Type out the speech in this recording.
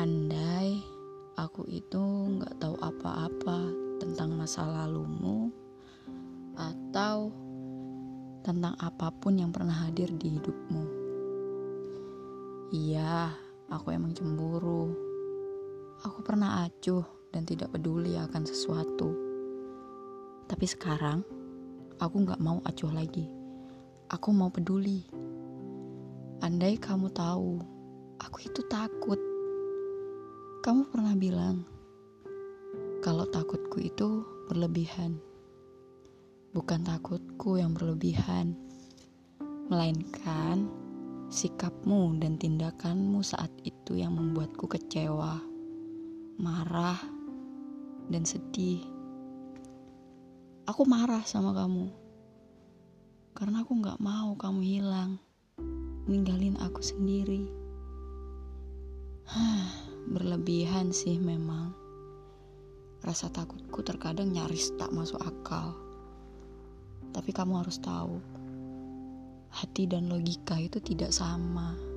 Andai aku itu nggak tahu apa-apa tentang masa lalumu atau tentang apa pun yang pernah hadir di hidupmu. Iya, aku emang cemburu. Aku pernah acuh dan tidak peduli akan sesuatu. Tapi sekarang, aku nggak mau acuh lagi. Aku mau peduli. Andai kamu tahu, aku itu takut kamu pernah bilang, kalau takutku itu berlebihan. Bukan takutku yang berlebihan, melainkan sikapmu dan tindakanmu saat itu yang membuatku kecewa, marah, dan sedih. Aku marah sama kamu karena aku gak mau kamu hilang, ninggalin aku sendiri. Berlebihan sih memang. Rasa takutku terkadang nyaris tak masuk akal. Tapi kamu harus tahu, hati dan logika itu tidak sama.